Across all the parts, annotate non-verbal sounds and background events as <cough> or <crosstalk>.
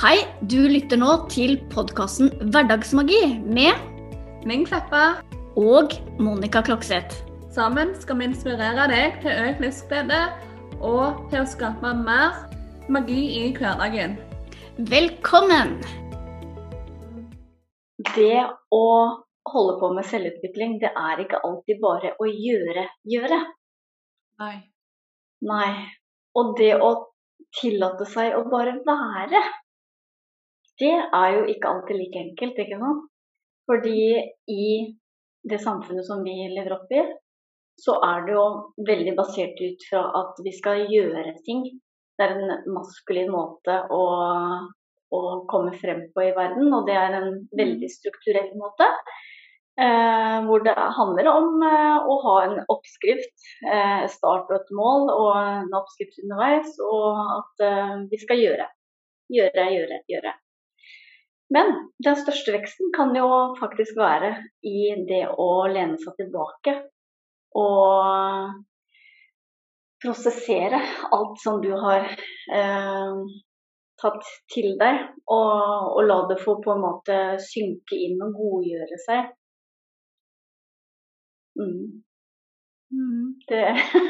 Hei, du lytter nå til podkasten Hverdagsmagi med Ming Kleppa. og Monica Klokseth. Sammen skal vi inspirere deg til økt livsglede og til å skape mer magi i hverdagen. Velkommen! det å holde på med selvutvikling, det er ikke alltid bare å gjøre, gjøre. Nei. Nei. Og det å tillate seg å bare være, det er jo ikke alltid like enkelt, ikke sant? Fordi i det samfunnet som vi lever opp i, så er det jo veldig basert ut fra at vi skal gjøre ting. Det er en maskulin måte å, å komme frem på i verden, og det er en veldig strukturell måte. Eh, hvor det handler om eh, å ha en oppskrift, eh, start og et mål, og en oppskrift underveis, og at eh, vi skal gjøre. Gjøre, gjøre, gjøre. Men den største veksten kan jo faktisk være i det å lene seg tilbake og prosessere alt som du har eh, tatt til deg, og, og la det få på en måte synke inn og godgjøre seg. Mm. Mm. Det,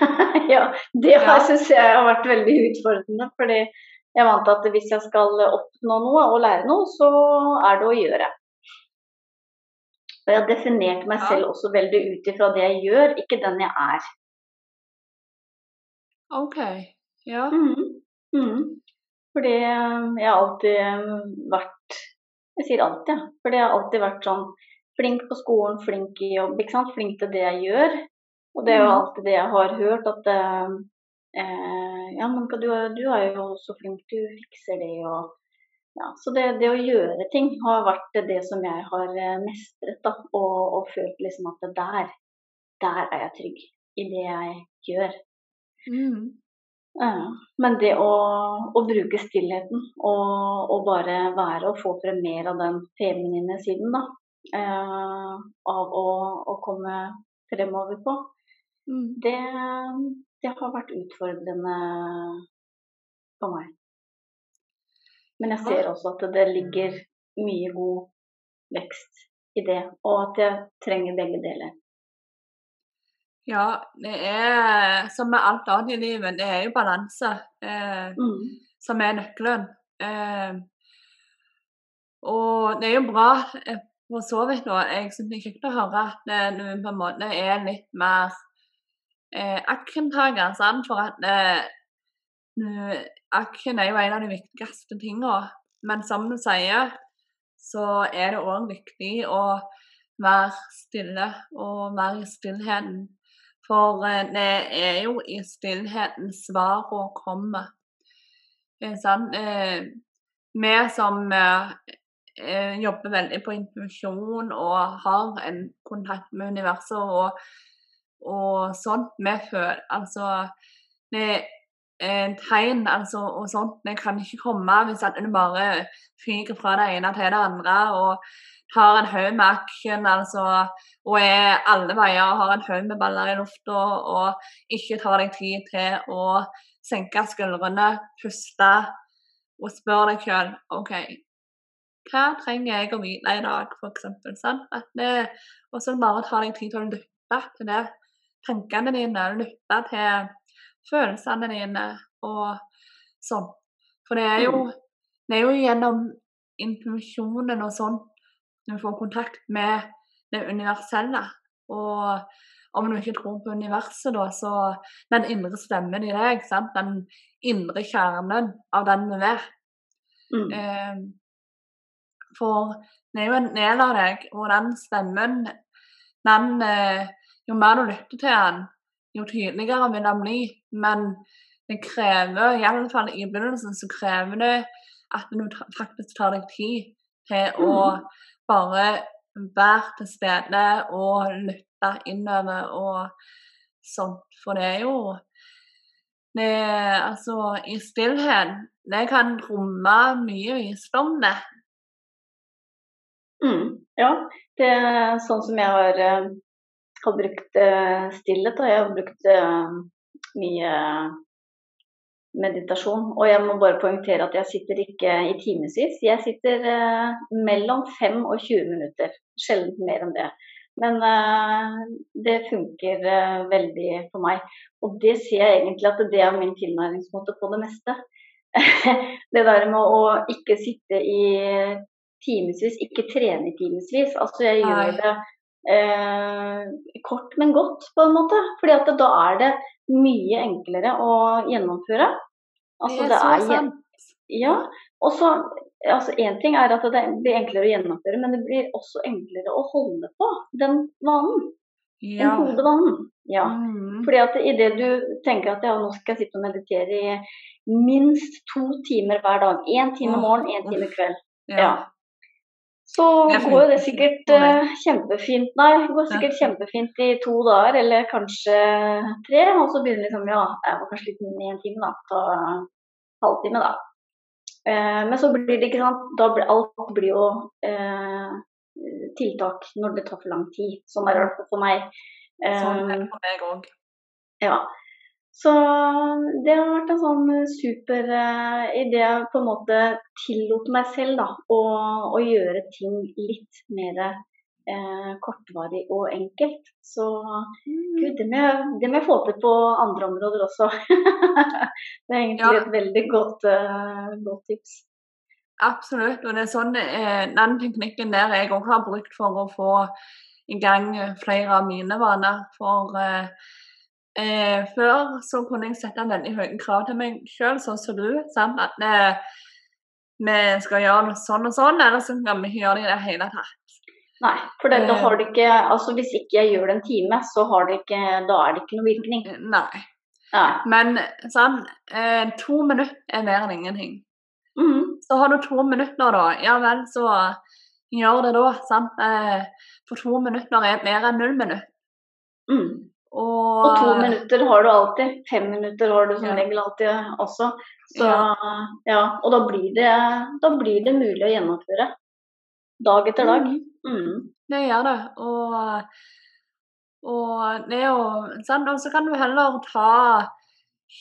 <laughs> ja, det har, Ja. synes jeg har vært veldig utfordrende. fordi jeg vant at hvis jeg skal oppnå noe og lære noe, så er det å gjøre. Og jeg har definert meg selv også veldig ut ifra det jeg gjør, ikke den jeg er. OK. Ja. Mhm. Mhm. Fordi jeg har alltid vært Jeg sier alltid, jeg. Ja. Fordi jeg har alltid vært sånn flink på skolen, flink i jobb, ikke sant. Flink til det jeg gjør. Og det er jo Mhm. alltid det jeg har hørt, at eh, eh, Ja, men du, du er jo så flink, du fikser det og ja, Så det, det å gjøre ting har vært det som jeg har eh, mestret, da. Og, og følt liksom at der, der er jeg trygg i det jeg gjør. Mm. Ja, men det å, å bruke stillheten og, og bare være og få frem mer av den feminine siden, da. Eh, av å, å komme fremover på. Mm. Det, det har vært utfordrende for meg. Men jeg ser også at det ligger mye god vekst i det, og at jeg trenger begge deler. Ja, det er som med alt annet i livet, det er jo balanse eh, Mm. som er nøkkelen. Eh, og det er jo bra eh, for så vidt nå. Jeg syns det er kjekt å høre at eh, du på en måte er litt mer eh, aksjentaker, sant? For at eh, du- aksjen er jo en av de viktigste tingene. Men som du sier, så er det òg viktig å være stille og være i stillheten. For eh, det er jo i stillheten svarene kommer. Eh, sant? Eh, vi som eh, eh, jobber veldig på intuisjon og har en kontakt med universet og, og sånt, vi føler Altså det er tegn altså, og sånt, det kan ikke komme hvis at du bare fyker fra det ene til det andre og tar en haug med aksjen altså, og er alle veier og har en haug med baller i lufta og ikke tar deg tid til å senke skuldrene, puste og spørre deg sjøl OK, hva trenger jeg å vite i dag, f.eks. Og så bare ta deg tid til å lytte til det. Tankene dine, lytte til følelsene dine og sånn. For det er jo, det er jo gjennom intuisjonen og sånn du får kontakt med det universelle. Og om du ikke tror på universet, da, så den indre stemmen i deg, sant? den indre kjernen av den du er. Mm. Eh, for det er jo en del av deg, og den stemmen, den eh, Jo mer du lytter til den, jo tydeligere vil den bli. Men det krever, i alle fall i begynnelsen, så krever det at du faktisk tar deg tid til å bare være til stede og lytte innover og sånt. For det er jo det, Altså, i stillhet, det kan romme mye visdom, det. Mm, ja, det er sånn som jeg har, har brukt eh, stillhet. Og jeg har brukt eh, mye meditasjon. Og jeg må bare poengtere at jeg sitter ikke i timevis. Jeg sitter eh, mellom 5 og 20 minutter. Sjelden mer enn det. Men det funker veldig for meg. Og det ser jeg egentlig at det er min tilnærmingsmåte på det meste. <laughs> det der med å ikke sitte i timevis, ikke trene i timevis. Altså jeg gjør det eh, kort, men godt, på en måte. Fordi at da er det mye enklere å gjennomføre. Altså, det er så sant. Ja, og så altså Én ting er at det blir enklere å gjennomføre, men det blir også enklere å holde på den vanen. Ja. Den hodevanen. Ja. Mm. Fordi at idet du tenker at ja, nå skal jeg sitte og meditere i minst to timer hver dag, én time morgen, én time kveld, Ja. ja. Så går det sikkert uh, eh, kjempefint. Nei, det går sikkert kjempefint i to dager, eller kanskje tre. Og så begynner liksom ja, jeg var kanskje litt inn i en time, da. Ta halvtime, da. Uh, men så blir det ikke sant, da blir alt blir jo uh, tiltak når det tar for lang tid. Sånn er det for meg. Sånn er Eh, det for meg òg. ja. Så det har vært en sånn super uh, idé jeg på en måte tillot meg selv da, å, å gjøre ting litt mer eh, kortvarig og enkelt. Så gud, det må, jeg, det må jeg få til på andre områder også. <laughs> det er egentlig Ja. et veldig godt, uh, godt tips. Absolutt. Og det er sånn eh, den teknikken der jeg òg har brukt for å få i gang eh, flere av mine vaner. For eh, eh, før så kunne jeg sette veldig høye krav til meg sjøl, sånn som du. Sant? At vi, vi skal gjøre sånn og sånn, eller så kan vi ikke gjøre det i det hele tatt. Nei, for det, da Eh. har det ikke Altså hvis ikke jeg gjør det en time, så har det ikke Da er det ikke noe virkning. Eh, Nei. Nei. Men sånn, eh, to minutter er mer enn ingenting. Mhm. Så har du to minutter, da. Ja vel, så gjør det da. Sant? Eh, for to minutter er mer enn null minutter. Mm. Og, Og to minutter har du alltid. Fem minutter har du som Ja. regel alltid også. Så Ja. ja, og da blir det, da blir det mulig å gjennomføre. Dag etter dag. Mm, Mm. det gjør det. Og, og det er jo sant? Og så kan du heller ta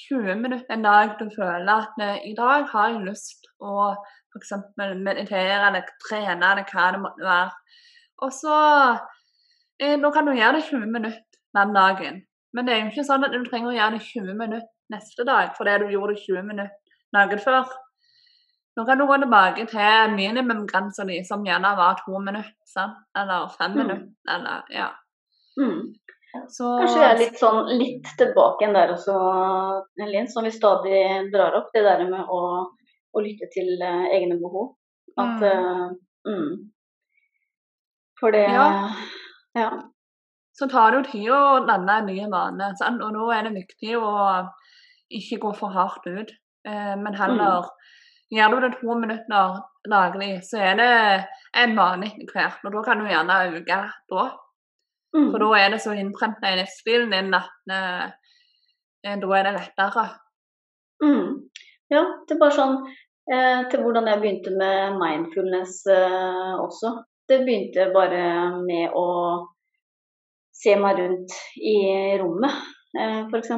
20 minutter en dag du føler at eh, i dag har jeg lyst å f.eks. meditere eller trene eller hva det måtte være. Og så eh, Nå kan du gjøre det 20 minutter den dagen. Men det er jo ikke sånn at du trenger å gjøre det 20 minutter neste dag fordi du gjorde det 20 minutter dagen før. Nå kan du gå tilbake til minimumgrensa di, som gjerne var to minutter. Sant? Eller fem Mm. minutter. Eller, ja. Mm. Så, Kanskje vi er litt sånn litt tilbake igjen der også, Linn, som vi stadig drar opp. Det der med å, å lytte til uh, egne behov. At Mm. Uh, mm. For det Ja. ja. Så tar det jo tid å lande en ny vane. Sant? Og nå er det viktig å ikke gå for hardt ut, eh, men heller Gjør du det to minutter daglig, så er det en vane etter hvert. Og da kan du gjerne øke da. Mm. For da er det så innprenta i livsstilen din at eh, eh, da er det lettere. Mm. Ja, det er bare sånn eh, til hvordan jeg begynte med mindfulness eh, også. Det begynte bare med å se meg rundt i rommet, eh, f.eks.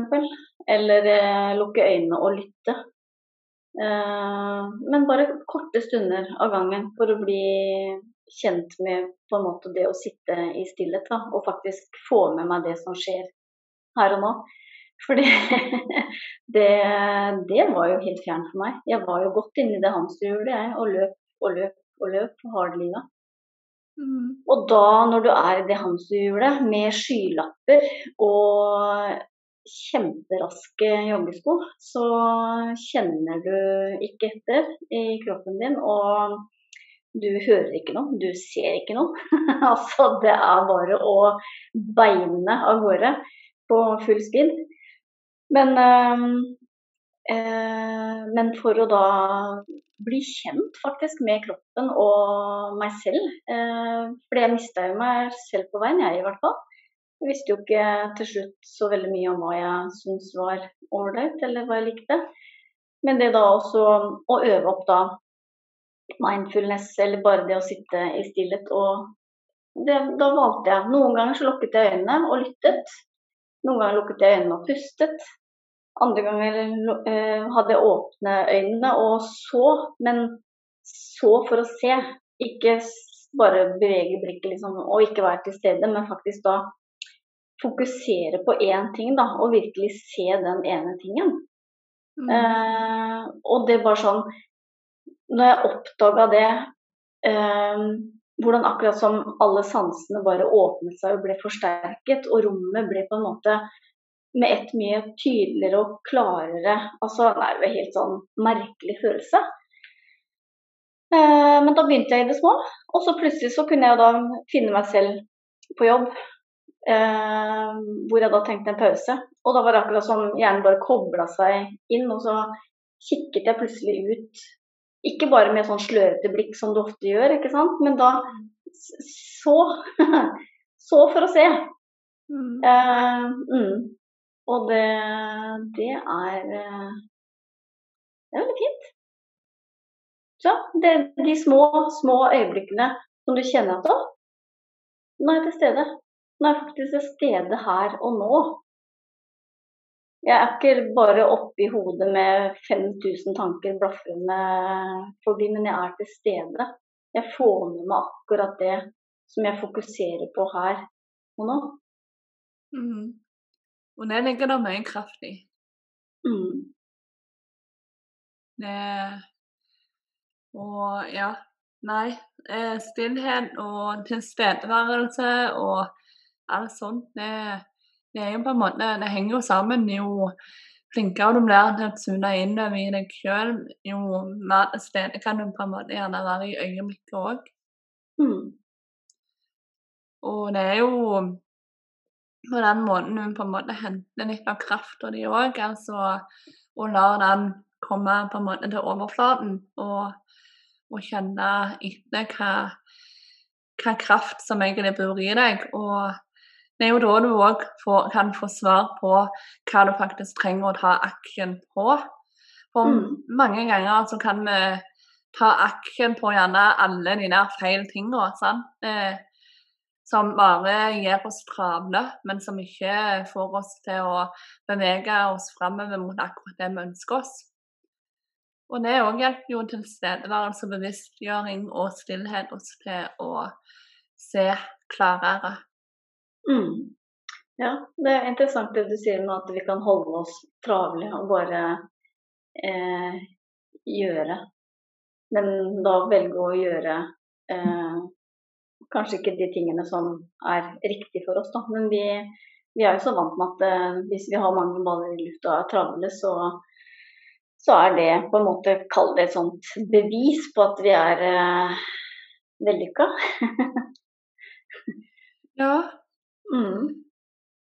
Eller eh, lukke øynene og lytte. Eh, men bare korte stunder av gangen for å bli kjent med på en måte det å sitte i stillhet da, og faktisk få med meg det som skjer her og nå. Fordi <laughs> det, det var jo helt fjernt for meg. Jeg var jo godt inni det hamsterhjulet jeg, og løp og løp og løp hardlivet. Mm. Og da, når du er i det hamsterhjulet med skylapper og kjemperaske joggesko, så kjenner du ikke etter i kroppen din. Og du hører ikke noe, du ser ikke noe. <laughs> altså, det er bare å beine av gårde på full speed. Men, øh, øh, men for å da bli kjent faktisk med kroppen og meg selv. For jeg mista jo meg selv på veien, jeg i hvert fall. Jeg visste jo ikke til slutt så veldig mye om hva jeg syntes var ålreit, eller hva jeg likte. Men det da også å øve opp da mindfulness, eller bare det å sitte i stillhet og det, Da valgte jeg. Noen ganger så lukket jeg øynene og lyttet. Noen ganger lukket jeg øynene og pustet. Andre ganger eh, hadde jeg åpne øynene og så, men så for å se. Ikke bare bevege blikket liksom, og ikke være til stede, men faktisk da fokusere på én ting da, og virkelig se den ene tingen. Mm. Eh, og det var sånn Når jeg oppdaga det, eh, hvordan akkurat som alle sansene bare åpnet seg og ble forsterket, og rommet ble på en måte med ett mye tydeligere og klarere Altså, Det er jo en helt sånn merkelig følelse. Eh, men da begynte jeg i det små, og så plutselig så kunne jeg da finne meg selv på jobb. Eh, hvor jeg da tenkte en pause. Og da var det akkurat som hjernen bare kobla seg inn, og så kikket jeg plutselig ut. Ikke bare med sånn slørete blikk som du ofte gjør, ikke sant, men da så <laughs> Så for å se. Mm. Uh, mm. Og det, det er eh, Det er veldig fint. Så det, er de små, små øyeblikkene som du kjenner at å, nå er jeg til stede. Nå er jeg faktisk til stede her og nå. Jeg er ikke bare oppi hodet med 5000 tanker blafrende forbi, men jeg er til stede. Jeg får med meg akkurat det som jeg fokuserer på her og nå. Mm. Og det ligger det mye kraft i. Mm. Det Og ja. Nei. eh, Stillhet og tilstedeværelse og alt sånt, det, det er jo på en måte Det henger jo sammen. Jo flinkere du blir til å tune inn over i deg sjøl, jo mer til stede kan du på en måte gjerne være i øyeblikket òg. Mm. Og det er jo på den måten hun på en måte henter litt av krafta di òg. Altså, og lar den komme på en måte til overflaten. Og, og kjenne etter hva, hva kraft som egentlig bor i deg. Og det er jo da du òg kan få svar på hva du faktisk trenger å ta action på. For Mm. mange ganger så kan vi ta action på gjerne alle de der feil tinga. sant? Eh, som bare gjør oss travle, men som ikke får oss til å bevege oss framover mot akkurat det vi ønsker oss. Og det òg hjelper jo tilstedeværelse, bevisstgjøring og stillhet oss til å se klarere. Mm. Ja, det er interessant det du sier med at vi kan holde oss travle og bare eh, gjøre. Men da velge å gjøre eh, kanskje ikke de tingene som er riktig for oss, da. Men vi, vi er jo så vant med at eh, hvis vi har mange baller i lufta og er travle, så, så er det på en måte Kall det et sånt bevis på at vi er eh, vellykka. <laughs> Ja, Mm.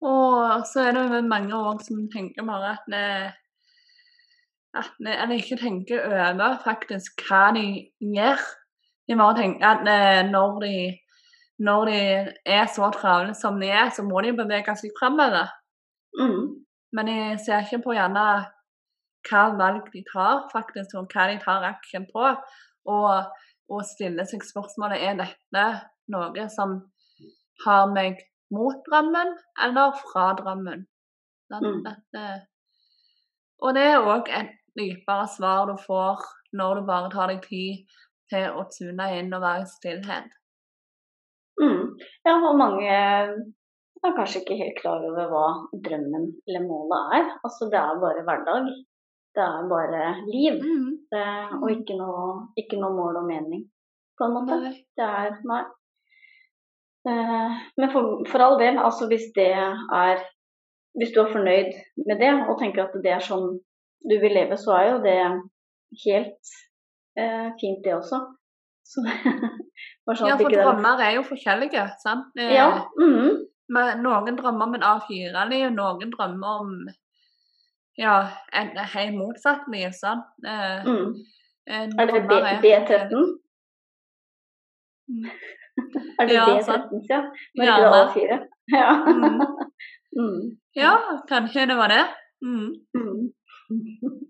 og så er det mange òg som tenker bare at det at Eller ikke tenker over faktisk hva de gjør. De bare tenker at eh, når de når de er så travle som de er, så må de bevege seg framover. Mm. Men jeg ser ikke på gjerne hva valg de tar, faktisk, og hva de tar aksjen på. Og, og stille seg spørsmålet er dette noe som har meg mot drømmen eller fra drømmen. Mm. Og det er òg et dypere svar du får når du bare tar deg tid til å tune inn og være i stillhet. Mm. Ja, og mange er kanskje ikke helt klar over hva drømmen eller målet er. Altså det er bare hverdag. Det er bare liv. Mm. Det, og ikke noe, ikke noe mål og mening, på en måte. Nei. Det er Nei. Eh, men for, for all del, altså hvis det er Hvis du er fornøyd med det og tenker at det er sånn du vil leve, så er jo det helt eh, fint, det også. Så <laughs> sånn Ja, for er- drømmer er jo forskjellige, sant? Eh, Ja. Mm, Men noen drømmer om en A4-liv, noen drømmer om ja, en helt motsatt liv, sant? Eh, mm. Er det B- drømmer B13? Mm. <laughs> Er det Ja, B13, sant. ja? Var <laughs> Ja, det det. A4? Ja. Mm. Ja, kanskje det var det. Mm. Mm. <laughs>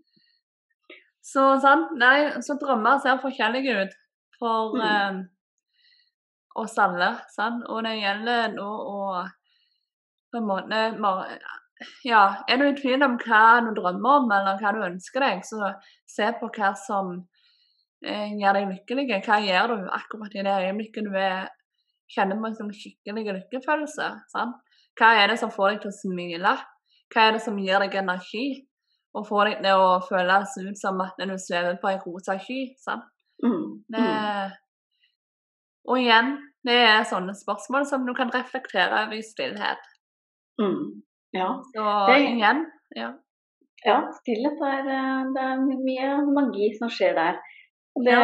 Så sant, nei, så drømmer ser forskjellige ut for Mm. Oss alle, sant? Og det gjelder nå å på en måte ja, er du i tvil om hva du drømmer om, eller hva du ønsker deg, så se på hva som eh, gjør deg lykkelig. Hva gjør du akkurat i det øyeblikket du er, kjenner på en sånn skikkelig lykkefølelse? Sant? Hva er det som får deg til å smile? Hva er det som gir deg energi? Og får deg til å føles ut som at du svever på ei rosa sky. Sant? Mm. Det, Mm. Og igjen, det er sånne spørsmål som du kan reflektere over i stillhet. Mm. Ja. Så Det- igjen, ja. ja, stillhet er eh, Det er mye magi som skjer der. Det,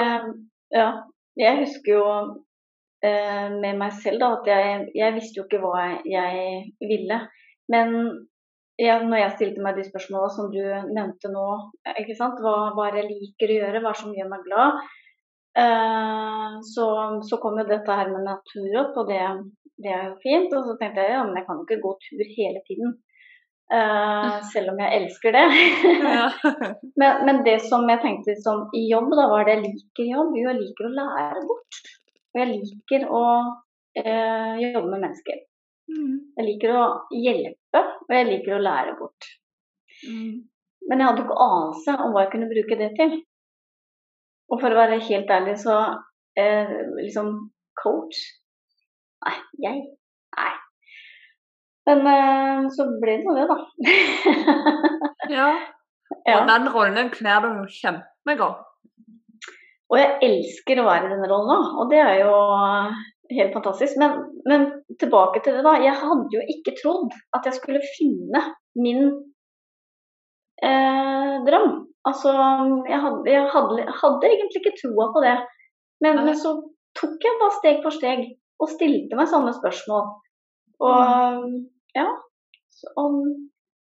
ja. Jeg husker jo eh, med meg selv da, at jeg, jeg visste jo ikke hva jeg ville. Men jeg, når jeg stilte meg de spørsmåla som du nevnte nå? Hva, hva er det jeg liker å gjøre, hva er det som gjør meg glad, så, så kom jo dette her med natur opp, og det, det er jo fint. Og så tenkte jeg ja, men jeg kan jo ikke gå tur hele tiden. Uh, <laughs> selv om jeg elsker det. <laughs> Men, men det som jeg tenkte som i jobb, da var det jeg liker jobb. Jo, jeg liker å lære bort. Og jeg liker å uh, jobbe med mennesker. Mm. Jeg liker å hjelpe, og jeg liker å lære bort. Mm. Men jeg hadde ikke anelse om hva jeg kunne bruke det til. Og for å være helt ærlig, så eh, liksom coach Nei, jeg? Nei. Men eh, så ble det nå det, da. <laughs> ja. ja. Og den rollen kler du kjempegodt. Og jeg elsker å være i denne rollen nå, og det er jo helt fantastisk. Men, men tilbake til det, da. Jeg hadde jo ikke trodd at jeg skulle finne min eh, drøm. Altså, jeg hadde, jeg hadde, hadde egentlig ikke troa på det. Men, men så tok jeg bare steg for steg og stilte meg sånne spørsmål. Og ja. Så, og,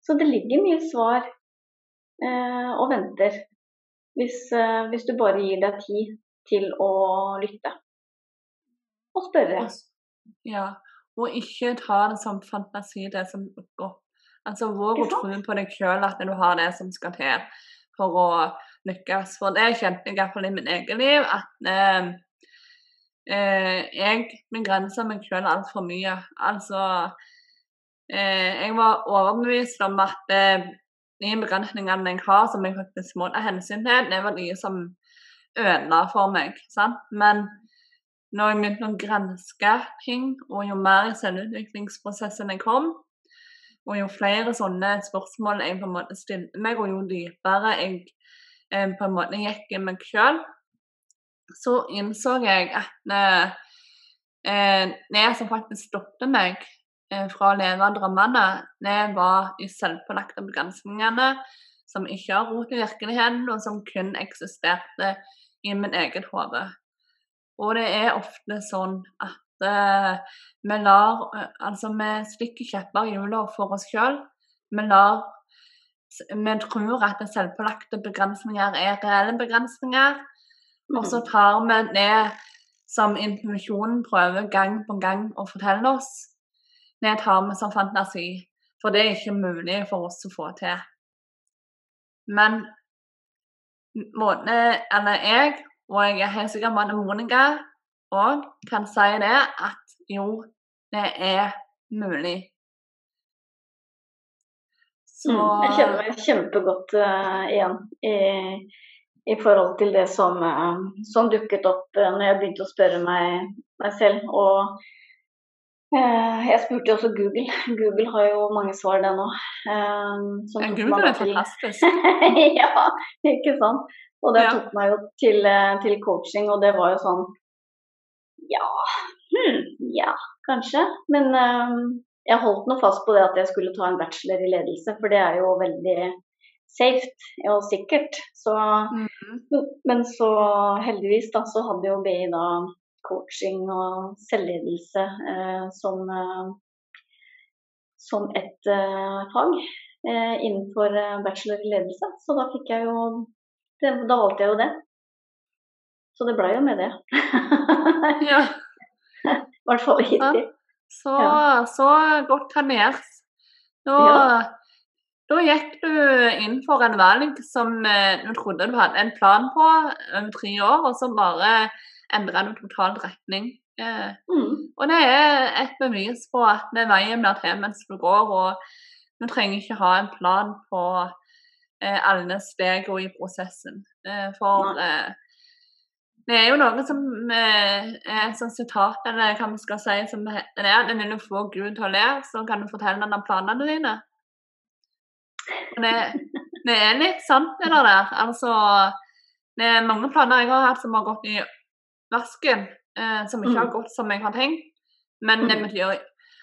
så det ligger mye svar eh, og venter. Hvis, eh, hvis du bare gir deg tid til å lytte. Og spørre. Ja. Og ikke ta det som fantasi, det som opp. Altså hvor å Ikke på deg sjøl at du har det som skal til for å lykkes. For det kjente jeg iallfall i mitt eget liv, at eh, eh, jeg begrenser meg sjøl altfor mye. Altså eh, Jeg var overbevist om at eh, de begrensningene jeg har, som jeg faktisk må ta hensyn til, det var de som ødela for meg. Sant? Men når jeg begynte å granske ting, og jo mer i selvutviklingsprosessen jeg kom, og jo flere sånne spørsmål jeg på en måte stilte meg, og jo dypere jeg eh, på en måte gikk i meg sjøl, så innså jeg at eh, eh, det som faktisk stoppet meg eh, fra å leve drømmene, det var de selvpålagte begrensningene som ikke har rot i virkeligheten, og som kun eksisterte i min eget hode. Og det er ofte sånn at vi lar eh, Altså, vi stikker kjepper i hjula for oss sjøl. Vi lar Vi tror at selvpålagte begrensninger er reelle begrensninger, og så tar vi ned som intuisjonen prøver gang på gang å fortelle oss. ned tar vi som fantasi, for det er ikke mulig for oss å få til. Men måten Eller jeg, og jeg er helt sikker på at Monica òg kan si det, at jo, det er mulig. Så Mm, jeg kjenner meg kjempegodt uh, igjen i, i forhold til det som, uh, som dukket opp uh, når jeg begynte å spørre meg, meg selv. Og uh, jeg spurte også Google. <laughs> Google har jo mange svar, det nå. Som Ja, Google er fantastisk. <laughs> ja, ikke sant. Og det Ja. tok meg jo til, til coaching, og det var jo sånn Ja, hm, ja, kanskje. Men eh, jeg holdt nå fast på det at jeg skulle ta en bachelor i ledelse, for det er jo veldig safe og sikkert. Så, mm. men så heldigvis da, så hadde jo BI da coaching og selvledelse eh, som, eh, som et eh, fag eh, innenfor eh, bachelor i ledelse. Så da fikk jeg jo det, Da valgte jeg jo det. Så det blei jo med det. <laughs> Ja. I <laughs> hvert fall hittil. Så, Ja. så godt trenert. Da, Ja. da gikk du inn for en valg som eh, du trodde du hadde en plan på om tre år, og så bare endra du totalt retning. Eh, Mm. og det er et bevis på at det veien blir til mens du går, og du trenger ikke ha en plan på eh, alle stegene i prosessen. For eh, det er jo noe som eh, er et sånt sitat, eller hva vi skal si, som er at når du får Gud til å le, så kan du fortelle ham om planene dine. Og det, det er litt sant, det der. Altså, det er mange planer jeg har hatt som har gått i vasken, eh, som ikke har Mm. gått som jeg har tenkt. Men det Mm. betyr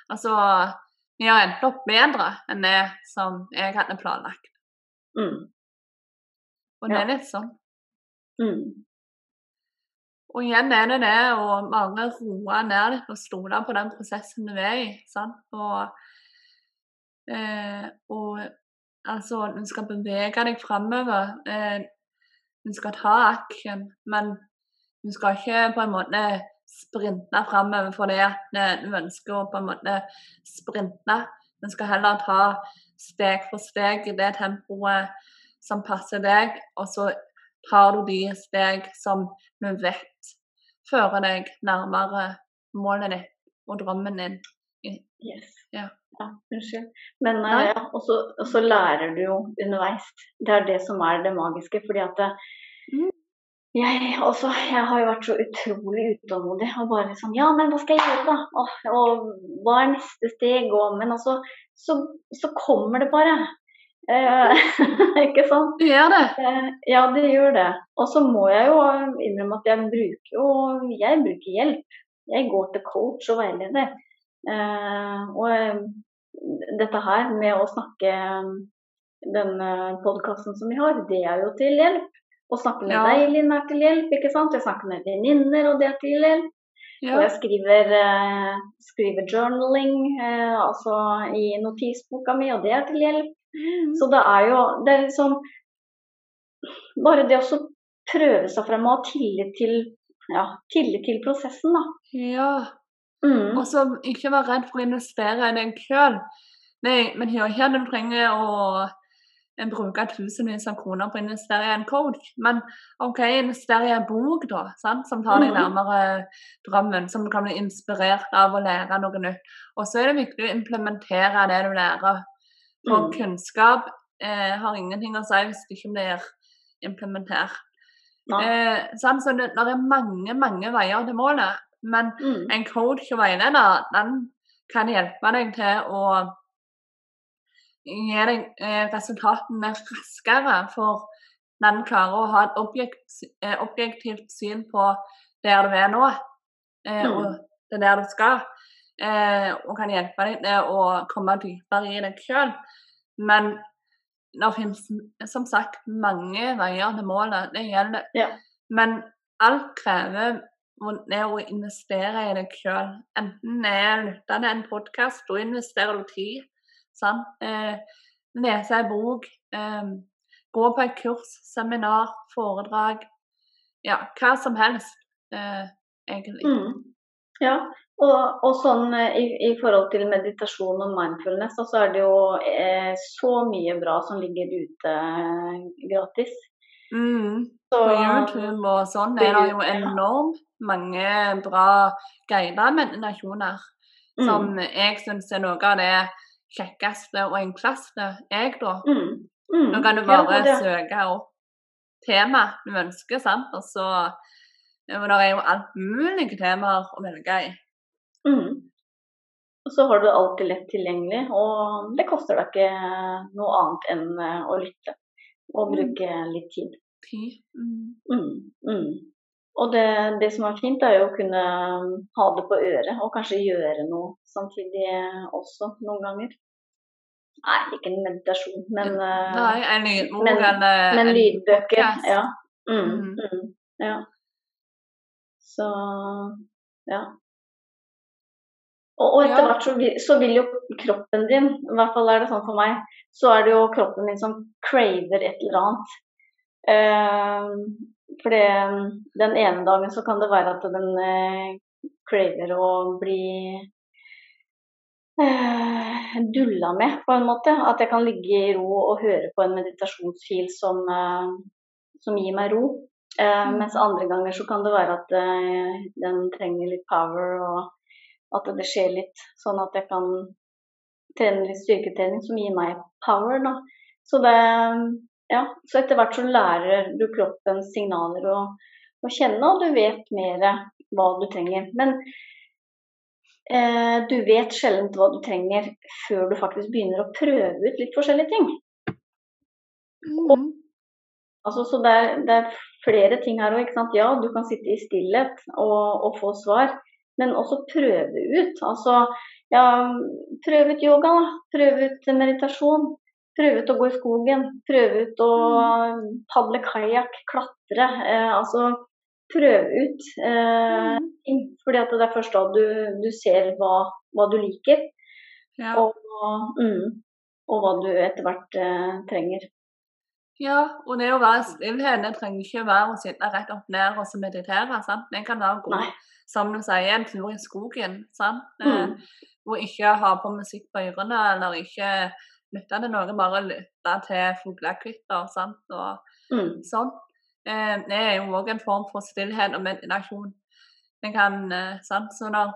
Altså, vi har endt opp bedre enn det som jeg hadde planlagt. Mm. Og det Ja. er litt sånn. Mm. Og igjen er det det å bare roe ned litt og stole på den prosessen du er i. sant? Og, eh, og altså, du skal bevege deg framover. Eh, du skal ta action, men du skal ikke på en måte sprinte framover fordi at eh, du ønsker å på en måte sprinte. Du skal heller ta steg for steg i det tempoet som passer deg, og så tar du de steg som du vet fører deg nærmere målet ditt og drømmen din. Yes. Ja. unnskyld. Men eh, ja, og så lærer du jo underveis. Det er det som er det magiske. fordi at det, Mm. jeg, også, jeg har jo vært så utrolig utålmodig. Og bare liksom Ja, men hva skal jeg gjøre, da? Og, og hva er neste steg? Og, men altså, så, så kommer det bare. Eh, <laughs> ikke sant? Du gjør det. Eh, Ja, det gjør det. Og så må jeg jo innrømme at jeg bruker jo jeg bruker hjelp. Jeg går til coach og veileder. Eh, og dette her med å snakke denne podkasten som vi har, det er jo til hjelp. Å snakke med Ja. deg, Linn, er til hjelp. ikke sant? Jeg snakker med venninner, og det er til hjelp. Og jeg skriver, skriver journaling, altså i notisboka mi, og det er til hjelp. Mm. Så det er jo det er liksom Bare det å prøve seg frem og ha tillit til, ja, tillit til prosessen, da. ja. Mm. Og så ikke være redd for å investere i deg sjøl. nei, men ikke at du trenger å eh, bruke tusenvis av kroner på å investere i en coach, men OK, investere i en bok, da, sant? som tar deg Mhm. nærmere drømmen, som du kan bli inspirert av å lære noe nytt. Og så er det viktig å implementere det du lærer. For Mm. kunnskap eh, har ingenting å si hvis det ikke blir implementert. Eh, sånn, Så det, det er mange, mange veier til målet. Men Mm. en coach og veileder den kan hjelpe deg til å gi deg eh, resultatene raskere, for den klarer å ha et objekt, eh, objektivt syn på der du er nå, eh, Mm. og det er der du skal. Eh, og kan hjelpe deg til å komme dypere i deg sjøl. Men det finnes som sagt mange veier til målet. Det gjelder. Ja. Men alt krever å- det å investere i deg sjøl. Enten det er lytte til en podkast, da investerer du tid. Sant? Eh, lese en bok, eh, gå på et kurs, seminar, foredrag. Ja, hva som helst, eh, egentlig. Mm. Ja, og, og sånn eh, i, i forhold til meditasjon og mindfulness, så er det jo eh, så mye bra som ligger ute eh, gratis. Mm. Så, På YouTube og sånn er det jo enormt mange bra guidede meditasjoner. Mm. Som jeg syns er noe av det kjekkeste og enkleste, jeg, da. Mm. Mm. Nå kan du bare ja, søke opp tema du ønsker, sant. Og så og Det er jo alt mulige temaer å velge i. Mm. Og så har du alltid lett tilgjengelig, og det koster deg ikke noe annet enn eh, å lytte og Mm. bruke litt tid. Mm. Mm. Mm. Og det, det som er fint, er jo å kunne ha det på øret og kanskje gjøre noe samtidig også noen ganger. Nei, ikke en meditasjon, men, eh, Nei, en lydbok men- men lydbøker. Ja. Mm. Mm. Mm. ja. Så ja. Og, og etter hvert så så vil jo kroppen din, i hvert fall er det sånn for meg, så er det jo kroppen din som craver et eller annet. Eh, for det, den ene dagen så kan det være at den eh, craver å bli eh, dulla med, på en måte. At jeg kan ligge i ro og høre på en meditasjonsfil som, eh, som gir meg ro. Eh, Mm. Mens andre ganger så kan det være at eh, den trenger litt power, og at det skjer litt, sånn at jeg kan trene litt styrketrening som gir meg power. Da. Så, det, ja, så etter hvert så lærer du kroppens signaler å, å kjenne, og du vet mer hva du trenger. Men eh, du vet sjelden hva du trenger før du faktisk begynner å prøve ut litt forskjellige ting. Mm. Altså, så det er, det er, flere ting her òg. Ja, du kan sitte i stillhet og, og, få svar, men også prøve ut. Altså, ja, prøve ut yoga, da. Prøve ut meditasjon. Prøve ut å gå i skogen. Prøve ut å padle kajakk, klatre. Eh, altså prøve ut eh, Mm. ting. Fordi at det er først da du, du ser hva, hva du liker, Ja. og, mm, og hva du etter hvert eh, trenger. Ja, og det å være i stillhet, det trenger ikke være å sitte rett opp ned og så meditere. sant? Det kan være god, som du sier, en tur i skogen. sant? Mm. Eh, Hvor ikke ha på musikk på ørene, eller ikke lytte til noe, bare lytte til fuglekvitter sant? og Mm. sånn. Eh, det er jo òg en form for stillhet og meditasjon. Det kan, eh, sant? Så når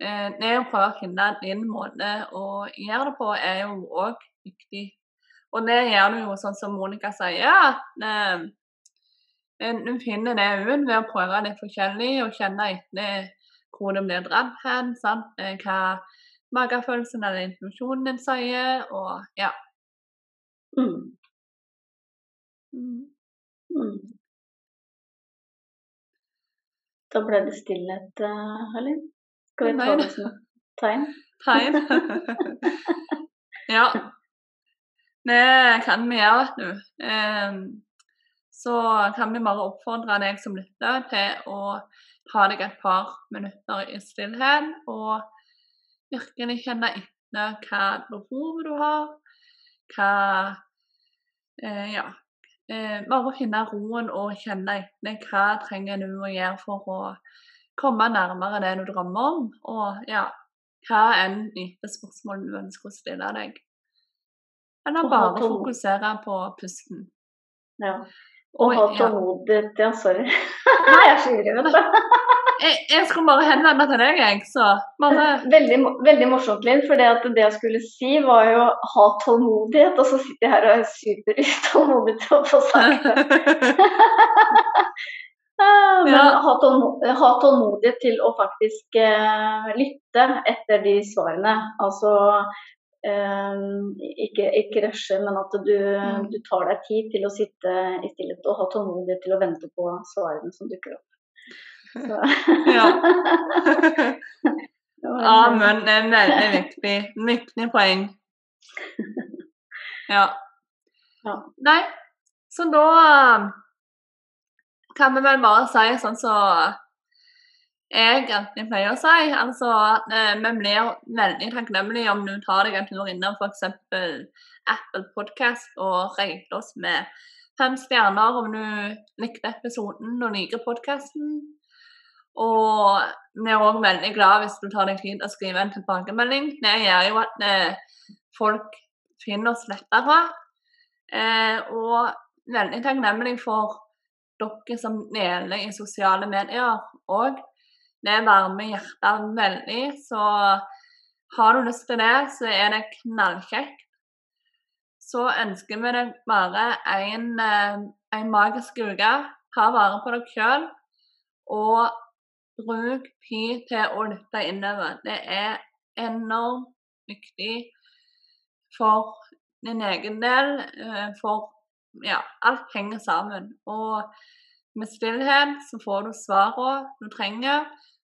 eh, det å prøve å finne din måte å gjøre det på, er jo òg viktig. Og det gjør du jo sånn som Monica sier, ja, eh, eh, du finner det ut ved å prøve litt forskjellig og kjenne etter hvor du blir dratt hen, sant? Eh, hva magefølelsen eller intuisjonen din sier, og ja. Mm. Mm. Mm. Da ble det stillhet, uh, Halin. Skal vi ta det som tegn? Tegn. <laughs> ja. Det kan vi gjøre, du. Ehm, så kan vi bare oppfordre deg som lytter til å ta deg et par minutter i stillhet og virkelig kjenne etter hva behov du har, hva eh, Ja. Eh, bare finne roen og kjenne etter hva trenger du å gjøre for å komme nærmere det du drømmer om. Og ja, hva enn type spørsmål du ønsker å stille deg. Eller bare fokusere på pusten. Ja. Og ha tålmodighet. Ja, sorry. Nei, <laughs> jeg er så ivrig. Jeg, jeg skulle bare henvende til deg, jeg, så bare Veldig, veldig morsomt, Linn. For det, det jeg skulle si, var jo ha tålmodighet. Og så sitter jeg her og er superutålmodig til å få sagt det. <laughs> Ah, Men Ja. ha, tålmo ha tålmodighet til å faktisk eh, lytte etter de svarene. Altså ikke, ikke rushe, men at du, Mm. du tar deg tid til å sitte i stillhet og ha tålmodighet til å vente på svarene som dukker opp. Så. Ja. <laughs> Ja, men det er veldig viktig, viktig poeng. Ja. Ja. Nei, så da um, kan vi vel bare si sånn så jeg alltid pleier å si. Altså eh, vi blir veldig takknemlige om du tar deg en tur innom f.eks. Apple Podcast og rater oss med fem stjerner om du likte episoden og liker podkasten. Og vi er òg veldig glad hvis du tar deg tid til å skrive en tilbakemelding. Det gjør jo at eh, folk finner oss lettere. Eh, og veldig takknemlig for dere som deler i sosiale medier òg. Det varmer hjertet veldig. Så har du lyst til det, så er det knallkjekt. Så ønsker vi deg bare en, eh, en magisk uke. Ta vare på deg sjøl. Og bruk tid til å lytte innover. Det er enormt viktig for din egen del. eh, For ja, alt henger sammen. Og med stillhet så får du svarene du trenger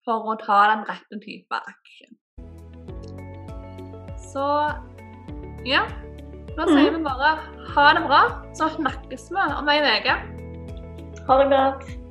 for å ta den rette type aksjen. Så ja. Da sier vi bare ha det bra, så snakkes vi om ei uke. Ha det godt.